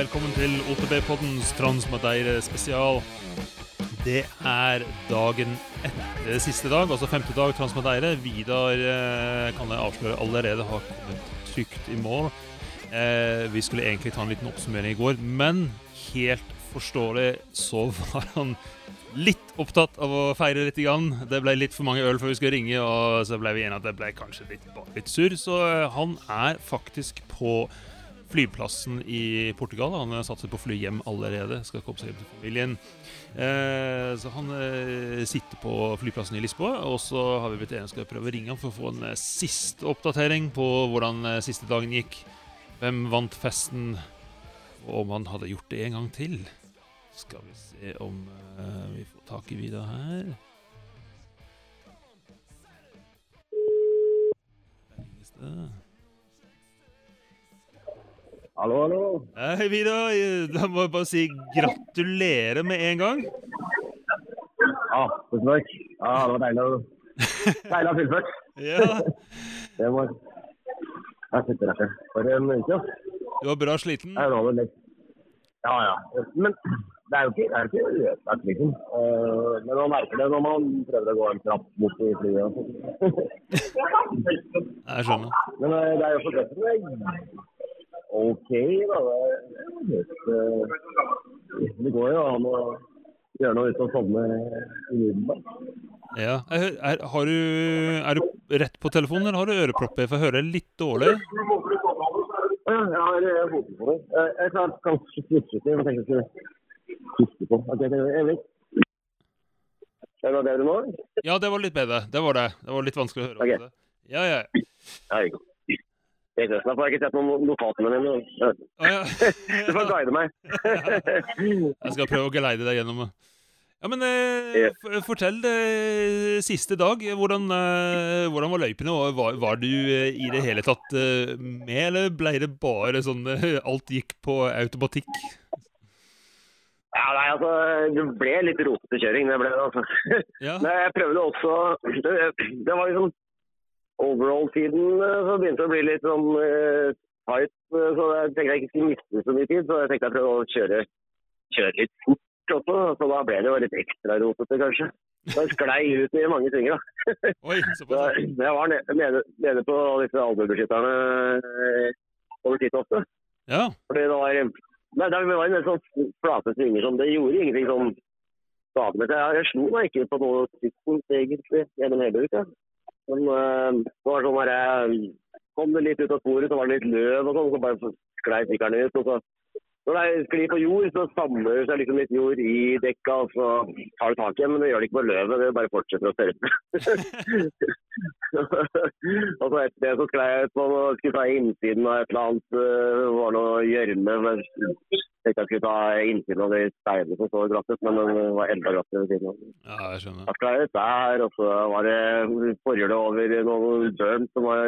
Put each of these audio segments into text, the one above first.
velkommen til OTB-poddens Transmadeire spesial. Det er dagen etter siste dag, altså femte dag Transmadeire. Vidar eh, kan jeg avsløre allerede har kommet trygt i mål. Eh, vi skulle egentlig ta en liten oppsummering i går, men helt forståelig så var han litt opptatt av å feire litt. Grann. Det ble litt for mange øl før vi skulle ringe, og så ble vi enige at det ble kanskje litt, litt surr. Så eh, han er faktisk på flyplassen i Portugal. Han satser på fly hjem allerede. Skal komme seg hjem til familien. Eh, så han eh, sitter på flyplassen i Lisboa. Og så har vi blitt enige skal prøve å ringe ham for å få en eh, siste oppdatering på hvordan siste dagen gikk. Hvem vant festen? Og om han hadde gjort det en gang til. Skal vi se om vi får tak i Vidar her. Der ringes det. Hallo, hallo. Hei, Vidar. Da må jeg bare si gratulerer med en gang. Ja, tusen takk. Ja, det var deilig å Deilig å ha fullført. Ja, Det var Jeg sitter her for en uke. Du var bra sliten? Ja, ja. Men det er jo ikke, det er ikke ødelagt, liksom. Eh, Men man merker det når man prøver å gå en trapp bort i flyet. Jeg skjønner. Men eh, det er jo fortsatt OK, da. Det det, eh, Det går jo an å gjøre noe uten å sovne umiddelbart. Ja. Er, Er, har du, er du rett på telefonen, eller har du ørepropper? For jeg hører litt dårlig. Ja, jeg har eh, hodet på det. Eh, Jeg kan kanskje switche til, men tenker jeg skulle huske på. Ok, det øyeblikk. Er det bedre nå? Ja, det var litt bedre. Det var det. Det var litt vanskelig å høre. Ok. Ja, Ja, ja. Ja, ikke, Da får jeg ikke sett noen notatene mine. Ah, ja. Du får guide meg. Jeg skal prøve å geleide deg gjennom. Ja, men eh, fortell eh, siste dag. Hvordan, eh, hvordan var løypene? Var, var du eh, i det hele tatt eh, med, eller ble det bare sånn eh, alt gikk på automatikk? Ja, nei, altså, Det ble litt rotete kjøring. det ble det, altså. Ja, Men jeg prøvde også Det, det var liksom Overall-tiden eh, så begynte det å bli litt sånn uh, tight. eh, Så jeg tenkte jeg ikke skulle miste så mye tid, så jeg tenkte jeg prøvde å kjøre, kjøre litt fort også. Så da ble det jo litt ekstra rotete, kanskje. Så jeg sklei ut i mange svinger, da. oi, Så jeg var nede, nede, nede på disse albuebeskytterne over tid ofte. Ja, Fordi det var Nei, det var en del sånn flate svinger som det gjorde ingenting sånn skadelig. Jeg, jeg slo meg ikke på noe tidspunkt egentlig gjennom hele uka. Men eh, var sånn der jeg kom det litt ut av sporet, så var det litt løv og sånn, så bare sklei sykkelen ut. og så når det sklir på jord, så samler det seg liksom litt jord i dekka, og så tar det tak igjen, men det gjør det ikke på løvet, det bare fortsetter å tørre. og så etter det så sklei jeg ut på noe, skulle ta innsiden av et eller annet, øh, det var noe gjørme. men Jeg tenkte jeg skulle ta innsiden av de steinene som står glasset, men det var enda glatt ved siden av. ja jeg skjønner. Da sklei jeg ut der, og så var det forhjulet over noen burn som var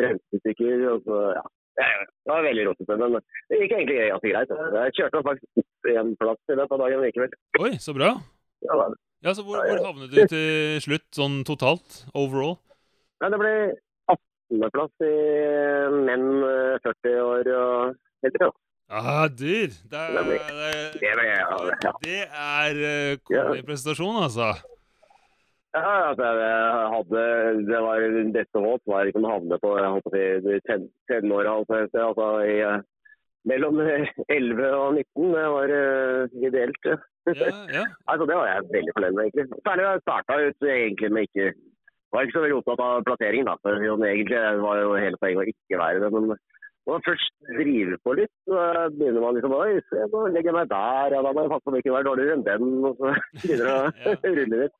brent i stykker, og så, ja. Det var veldig rotete, men det gikk egentlig ganske greit. Jeg kjørte faktisk opp en plass i løpet av dagen likevel. Oi, så bra. Ja. Ja, så hvor, hvor havnet du til slutt, sånn totalt? Overall? Ja, det ble 18.-plass i menn eh, 40 år og eldre. Ah, dyr! Det er, Det ble- det er, Det ja, ja. det er eh, altså. Ja, altså, jeg hadde, det var Dette håp var ikke å havne på tenåra. Altså, altså, i, eh, mellom 11 og 19. Det var uh, ideelt. ja. Ja. Altså, det var jeg veldig fornøyd med, egentlig. Særlig da jeg starta ut egentlig med ikke Var ikke så veldig opptatt av plasseringen, da. For egentlig var jo hele poenget å ikke være det. Men når man først driver på litt, så begynner man liksom Oi, se, nå legger jeg meg der, ja, da må jeg passe på å ikke være dårligere enn den. Og så begynner det å rulle litt.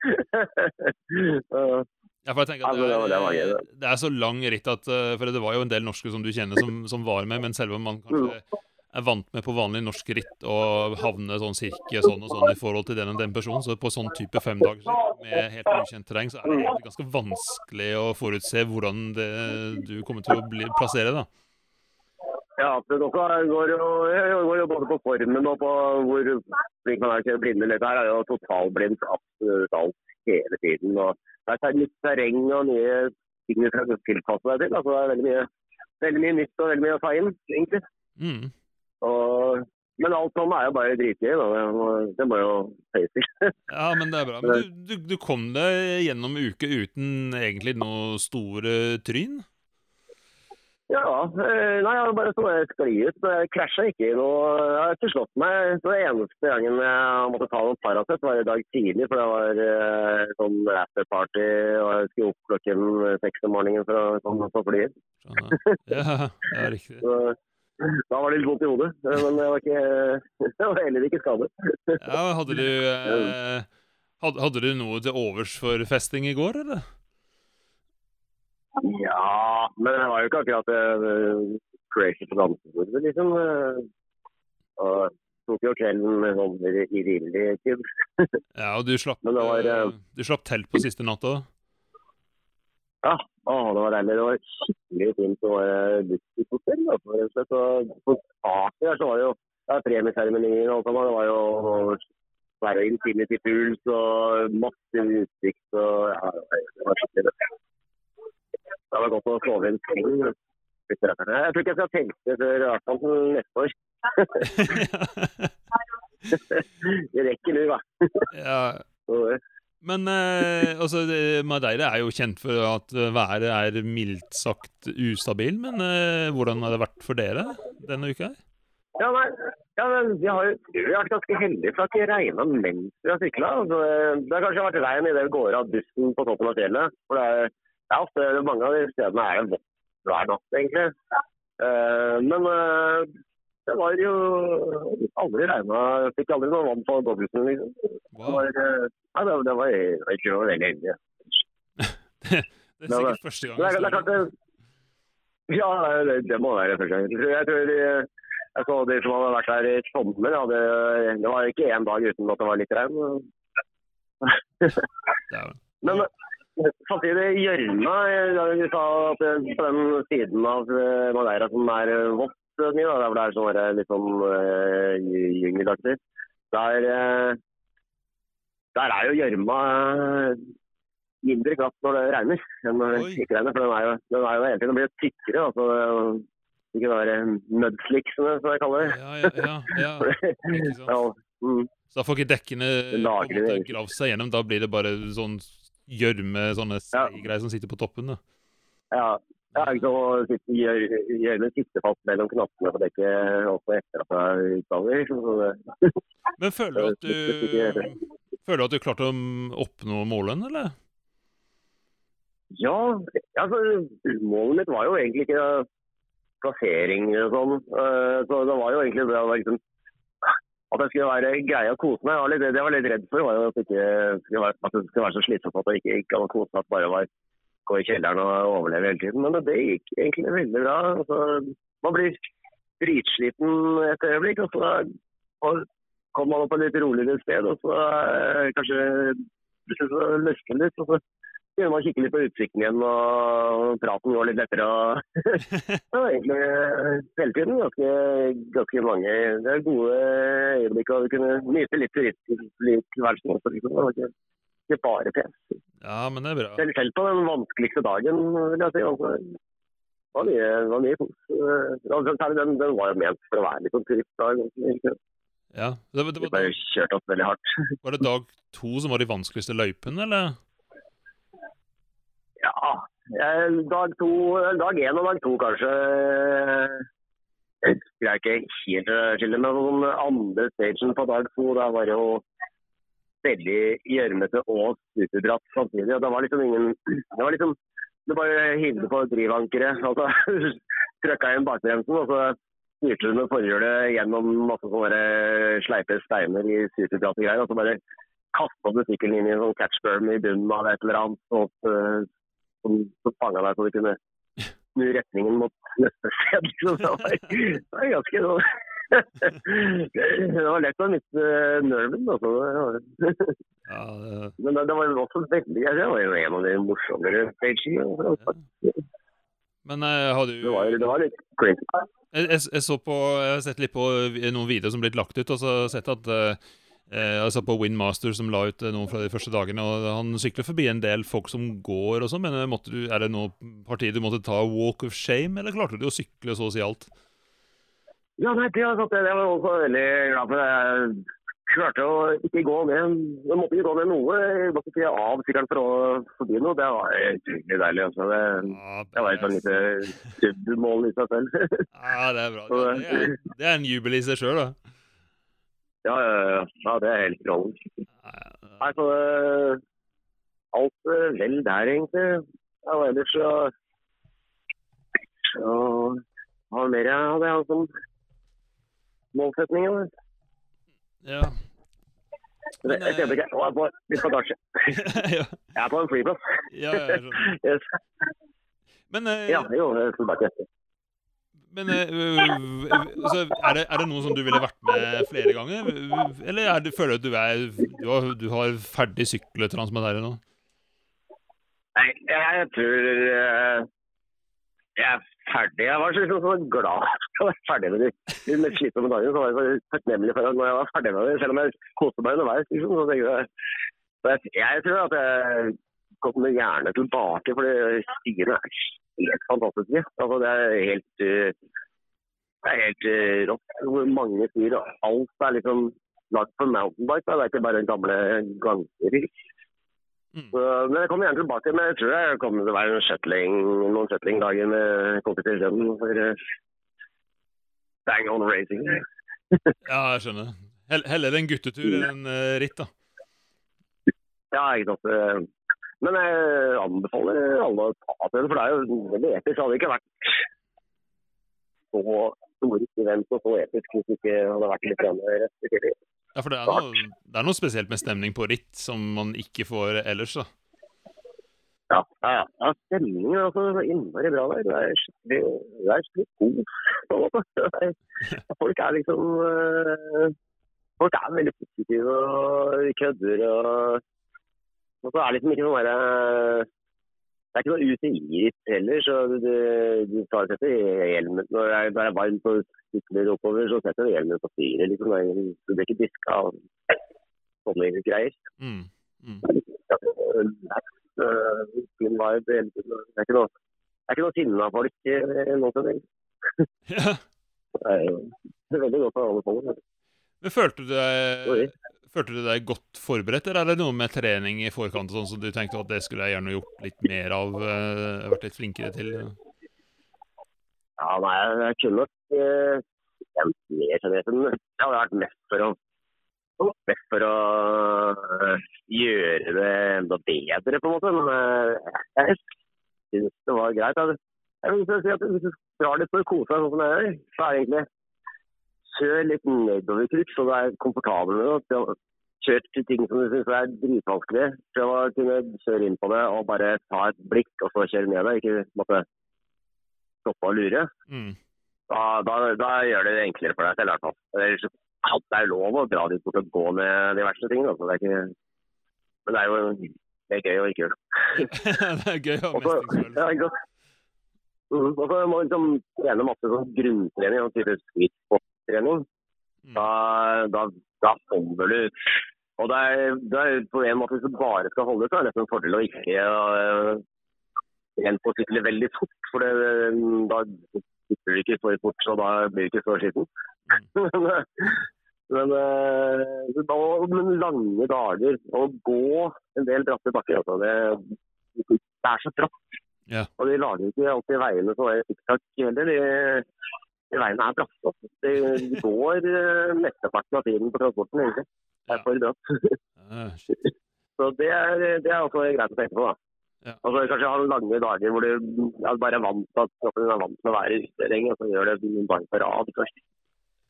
Ja, for jeg tenker at det er, det. er så lang ritt at eh, For det var jo en del norske som du kjenner som, som var med, men selv om man kanskje er vant med på vanlig norsk ritt og havne sånn cirka sånn og sånn i forhold til den og den personen, så på sånn type femdagersritt med helt ukjent terreng, så er det ganske vanskelig å forutse hvordan det, du kommer til å bli, plassere, da. Ja, absolutt. Også går jo, går jo både på formen og på hvor flink man er til å blinde litt. Her er jo totalblindt absolutt alt hele tiden. Og det er nytt terreng og nye ting du skal tilpasse deg til. Altså, det er veldig mye, veldig mye nytt og veldig mye å ta inn, egentlig. Mm. Og, men alt sånn er jo bare dritgøy. Det må- jo sies. Ja, men det er bra. Men du, du, du kom deg gjennom uke uten egentlig noe store tryn? Ja, eh, nei, jeg bare så jeg skli ut. Jeg krasja ikke i noe. Jeg har ikke slått meg. Så det eneste gangen jeg måtte ta noen Paracet, var i dag tidlig. For det var eh, sånn afterparty, og jeg skulle opp klokken seks om morgenen for å komme på flyet. Ja, ja, riktig. Så da var det litt vondt i hodet. eh, Men jeg var, ikke, jeg var heller ikke skadet. Ja, hadde du eh, hadde, hadde du noe til overs for festing i går, eller? Ja, men det var jo ikke akkurat uh, crazy på dansebordet, liksom. eh. Og tok jo kvelden med sånn rimelig tid. Ja, og du slapp, det var, eh, eh, du slapp telt på siste natta? Ja, å, det var deilig. Det var skikkelig fint å være luksushotell. rett og slett. Og På taket der så var det jo det var premieseremonier og alt sammen. Det var jo svære infinity pools og masse utsikt. og ja, det var skikkelig bra. Det var godt å sove i en seng. Jeg tror ikke jeg skal telte før i hvert fall neste år. Det rekker nå, da. ja. Men eh, altså, Madeira er jo kjent for at været er mildt sagt ustabil. Men eh, hvordan har det vært for dere denne uka? her? Ja, nei, ja, men vi har jo vært ganske heldige for at det ikke regna mens vi har sykla. Altså, det har kanskje vært regn idet vi går av bussen på toppen av fjellet. For det er, det er ofte mange av de stedene er det vått hver natt, egentlig. Uh, men uh, det var jo aldri regna Fikk aldri noe vann på dobbelten. Liksom. Det var, eh, ja, det, det var, ikke noe veldig heldig. Det er sikkert første gang. Det, det er det, Ja, det, det må være første gang. Jeg tror, de- jeg så de som hadde vært her i sommer, hadde, det var ikke én dag uten at det var litt regn. Det Men samtidig, gjørme Du sa at på den siden av eh, Madeira som er eh, vått eh, mye, da, der hvor det er sånn her, litt sånn uh, jungelaktig, der, eh, der er jo gjørma eh, mindre glatt når det regner enn når det ikke regner. For den er jo, den er jo hele tiden blitt tykkere. Altså, ikke være mudslick, som jeg kaller det. Ja, ja, ja, ja. Ja, mm. Så da får ikke dekkene måte gravd seg gjennom. Da blir det bare sånn gjørme, sånne greier som sitter på toppen. da. Ja, har ikke så sitte, gjør, gjør det siste fast mellom knappene på dekket også etter at jeg er. Så Men føler du at du Føler du at du klarte å oppnå målene, eller? ja, altså, målet mitt var jo egentlig ikke plassering og sånn. Eh, Så det var jo egentlig det å liksom, at jeg skulle være grei å kose meg. Var litt, det jeg var litt redd for, var at, ikke, at det skulle være så slitsomt at jeg ikke, ikke hadde kost meg. At bare var gå i kjelleren og overleve hele tiden. Men det gikk egentlig veldig bra. Altså, man blir dritsliten et øyeblikk, og så og kommer man opp på et litt roligere sted, og så kanskje plutselig så løsner litt. og så begynner man å kikke litt på utsikten igjen, og praten går litt lettere. og Det var egentlig eh, hele tiden ganske, ganske mange Det er gode øyeblikk, og vi kunne nyte litt turisttilværelsen også. Liksom. Det var ikke, ikke bare pes. Ja, men det er bra. Selv, selv på den vanskeligste dagen, vil jeg si. Altså, det var mye, det var mye kos. Den, den var jo ment for å være litt sånn turistdag. egentlig. Ja. Det, det Vi var, bare kjørt opp veldig hardt. var det dag to som var de vanskeligste løypene, eller? Ja, eh, dag to, dag én og dag to kanskje. Jeg greier ikke helt å skille, men den andre stagen på dag to, da var jo veldig gjørmete og superbratt samtidig. Det var liksom ingen Det var liksom Du bare hivde på drivankeret, og så trykka inn bakbremsen, og så styrte du med forhjulet gjennom masse sånne sleipe steiner i superbratte greier, og så bare kasta du sykkelen inn i en sånn catchburm i bunnen av et eller annet. Og, eh, som, som fanga deg så du kunne snu retningen mot neste sted. Så det var, det var ganske sånn Det var lett å miste nerven. Altså. Ja, det, Men det, det var også veldig Det var jo en av de morsommere stagene. ja. Men eh, har du Det var, det var litt crazy. jeg, jeg, jeg så på Jeg har sett litt på noen videoer som blitt lagt ut, og så har jeg sett at eh, eh, Jeg satt på Windmaster, som la ut eh, noen fra de første dagene, og han sykler forbi en del folk som går og sånn, men eh, måtte du, er det noe parti du måtte ta walk of shame, eller klarte du å sykle så å si alt? Ja, nei, det, altså, det, det var også veldig glad for. Jeg klarte å ikke gå ned Jeg måtte ikke gå ned noe. Jeg måtte ikke av sykkelen for å forbi noe. Det var utrolig deilig. Altså. Det, Ja, det var et sånn lite submål i seg selv. ja, det er bra. Det, det, er, det er en jubel i seg sjøl, da. Ja, ja, ja, ja, det er helt strålende. Ja, ja. Nei, så eh, alt eh, vel der, egentlig. Ja, og ellers så så Hva mer hadde jeg hatt som målsetninger? da? ja. Det- Men, kjenner ikke. Jeg er på diskodasje. ja, Jeg er på en flyplass. ja, jeg. Yes. Men, eh, Ja, jo, tilbake. Men uh, altså, er, det, er det noe som du ville vært med flere ganger? Eller er det, føler du at du, er, du, har, du har ferdig deg nå? Nei, jeg tror eh, jeg er ferdig. Jeg var så, liksom så glad å være ferdig med de de mest slitsomme. Så var jeg så takknemlig for at jeg var ferdig med det, selv om jeg koste meg underveis. Liksom, så jeg, jeg, jeg tror at jeg kommer gjerne tilbake, for stiene er helt fantastiske. Altså, det er helt eh, det er helt eh, rått hvor mange sier og Alt er liksom lagd for mountainbike. da. Det er ikke bare gamle gangstier. Mm. Så, men jeg kommer gjerne tilbake. Men jeg tror jeg kommer til å være shuttling, noen shuttlingdager med kompetisjonen for uh, bang on racing. Ja, jeg skjønner. Hell- Heller en guttetur enn en ritt, da. Ja, ikke sant. Men jeg anbefaler alle å ta til det, for det er jo veldig etisk Det hadde ikke vært så store event og så etisk hvis det ikke hadde vært litt tidlig. Ja, for det er, noe, det er noe spesielt med stemning på ritt som man ikke får ellers, da. Ja, ja, ja. stemningen er altså så innmari bra der. Det er skikkelig, det er skikkelig. Det er- Folk er liksom eh, Folk er veldig positive og kødder og Og så er det liksom ikke noe der, Det er ikke noe UTI-ritt heller, så du, du, tar setter hjelmen Når det er, når det er varmt og sykler oppover, så setter du hjelmen på styret. Liksom. Du blir ikke diska av sånne greier. Mm. Mm. Det er ikke noe, det er ikke noe sinna folk eh, nå til dags. Ja. Det er veldig godt å holde på med. Men følte du deg Følte du deg godt forberedt, eller er det noe med trening i forkant sånn som du tenkte at det skulle jeg gjerne gjort litt mer av? eh, vært litt flinkere til? Ja, nei, jeg kunne nok eh, kjent mer generelt. Det hadde vært mest for å mest for å eh, gjøre det enda bedre, på en måte. Men eh, jeg syns det var greit. Jeg, jeg vil si at Hvis du drar litt for å kose deg sånn som jeg gjør, så er det egentlig kjør litt nedoverkrykk så du er komfortabel med det. Kjør til ting som du syns er dritvanskelig. Prøv å kunne kjøre inn på det og bare ta et blikk, og så kjøre ned det. Ikke måtte stoppe og lure. Mm. Da, da, da gjør det enklere for deg selv, i hvert fall. Ellers Det er lov å dra dit bort og gå med de verste tingene. Altså. Det er ikke... Men det er jo det er gøy å ikke gjøre det. er gøy å ha Og mestringsfølelse. Mhm, Og så må man liksom trene masse sånn grunntrening, sånn type speedspot-trening. Mm. Da, da, da holder du. Og det er, det er på en måte Hvis du bare skal holde ut, så er det nesten en fordel å ikke uh, trene på sykle veldig fort. For det, da sykler du ikke for fort, så da blir du ikke så skitten. men men, eh, da, men lange dager, å gå en del bratte bakker, altså, det, det er så bratt. Ja. Og de lager ikke alltid veiene som er tiktak heller. De, de veiene er bratte. Det De, de går eh, mesteparten av tiden på transporten, egentlig. Det er for bratt. Ah. Så det er, det er også greit å tenke på. da. Ja. Altså, kanskje ha lange dager hvor du er bare er vant til at kroppen er vant til å være i lenge, og så gjør det bare på rad kanskje.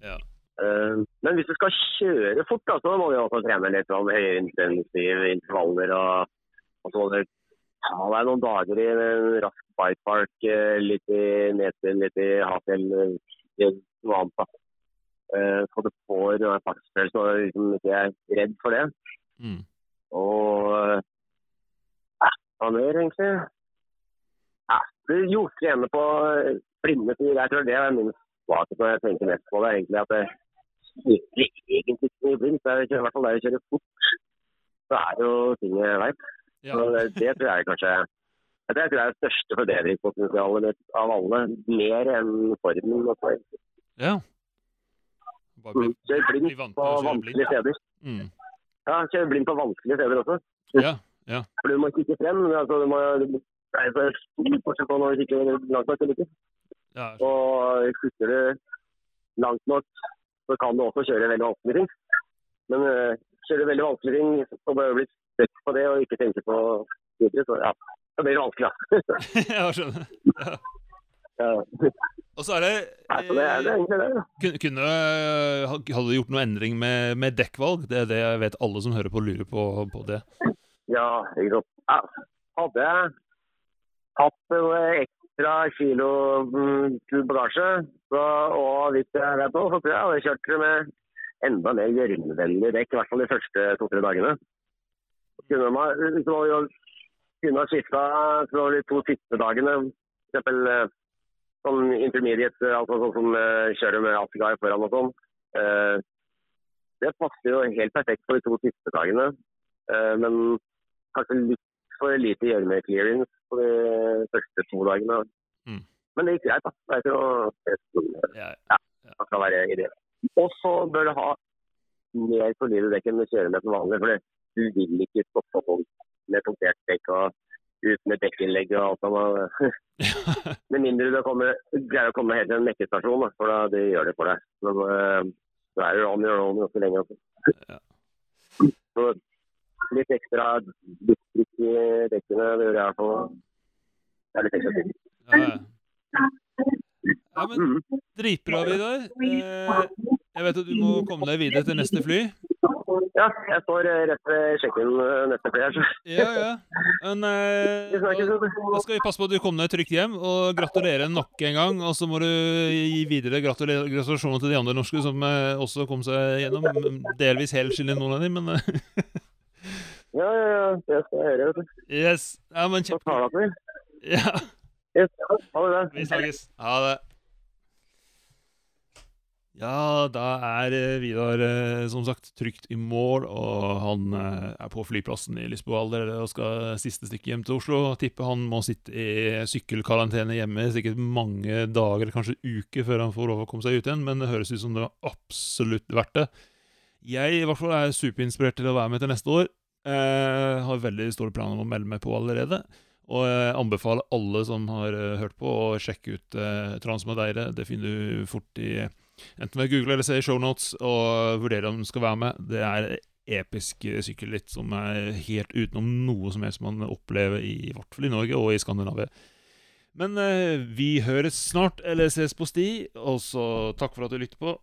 Ja. Uh, men hvis du skal kjøre fort, da, så må du også trene litt sånn intensiv intervaller. Og, og så må du ta er noen dager i en rask bike park, litt i Nesvin, litt i Hafjell, eh, noe annet. Eh, så det får en fartsfølelse og liksom ikke er redd for det. Mm. Og eh, hva mer, egentlig? Ja, du jo, trene på eh, blinde tid. Jeg tror det er min svakhet når jeg tenker mest på det. egentlig at det sykler egentlig ikke mye blindt. Det ikke- i hvert fall der jeg kjører fort. Så er det jo ting jeg veit. Ja. Så det, tror jeg kanskje det tror jeg er det største forbedringspotensialet av alle. Mer enn formen. også. ja. Bare bli, Kjør bli blind vant på vanskelige steder. Mm. Ja, kjør blind på vanskelige steder også. Ja, ja. For du må kikke frem. men Altså, du må, er så på når du kikker langt nok eller ikke. ja. Og kikker du langt nok, så kan du også kjøre veldig vanskelige ting. Men uh, kjører veldig vanskelige ting, så bør du bli støkk på det og ikke tenke på videre. Så ja, det blir vanskelig, da. ja, skjønner. Ja. ja. Og så er det, Nei, så det er det egentlig det. kunne, kunne Hadde du gjort noe endring med, med dekkvalg? Det er det jeg vet alle som hører på, lurer på, på det. Ja, ikke sant. Ja, hadde jeg hatt ekstra kilo mm, til bagasje, så, og litt der på, så tror jeg jeg hadde kjørt med enda mer gjørmevennlige dekk, i hvert fall de første to-tre dagene. Kunne man, må kunne ha skifta for de to siste dagene, eksempel eh, sånn intermediate, altså sånn som eh, kjører med Asgard foran og sånn. Eh, det passer jo helt perfekt for de to siste dagene, eh, men kanskje litt for lite gjørme-clearance på de første to dagene. Mm. Men det gikk greit, da. Det er ikke noe. Ja, Det skal være ideelt. Og så bør du ha mer solide dekk enn du kjører med som vanlig. For du vil ikke stoppe folk med punktert dekk og ut med dekkinnlegg og alt sånt. Med mindre du kommer, greier å komme helt til en mekkestasjon, for da, det gjør det for deg. Men uh, så er det on your own ganske lenge. Altså. Så litt ekstra distrikt i dekkene, det gjør jeg i hvert fall. Det er litt ekstra ja, ja. ja, men Mm. dritbra, Vidar. Eh, jeg vet at du må komme deg videre til neste fly. Ja, jeg står eh, rett ved sjekken nettopp her. så- Ja, ja. Men eh, da, skal vi passe på at du kommer deg trygt hjem, og gratulere nok en gang. Og så må du gi videre gratulasjoner til de andre norske som eh, også kom seg gjennom. Delvis helskillig, noen av dem, men eh, Ja, ja, ja. Det skal jeg gjøre, vet du. yes. Ja, men Så kjempe... tar det til. Ja, Yes. Ha det. vi snakkes. Ha det. Ja, da er eh, Vidar eh, som sagt trygt i mål, og han eh, er på flyplassen i Lisboa allerede og skal siste stykke hjem til Oslo. Tipper han må sitte i sykkelkarantene hjemme sikkert mange dager, kanskje uker, før han får lov å komme seg ut igjen, men det høres ut som det var absolutt verdt det. Jeg i hvert fall er superinspirert til å være med til neste år. Jeg har veldig store planer om å melde meg på allerede. Og jeg anbefaler alle som har hørt på, å sjekke ut eh, Transmadeire. Det finner du fort i enten ved Google eller se i shownotes, og vurdere om du skal være med. Det er episk sykkelritt som er helt utenom noe som helst man opplever, i, hvert fall i Norge og i Skandinavia. Men eh, vi høres snart, eller ses på sti, og så takk for at du lytter på.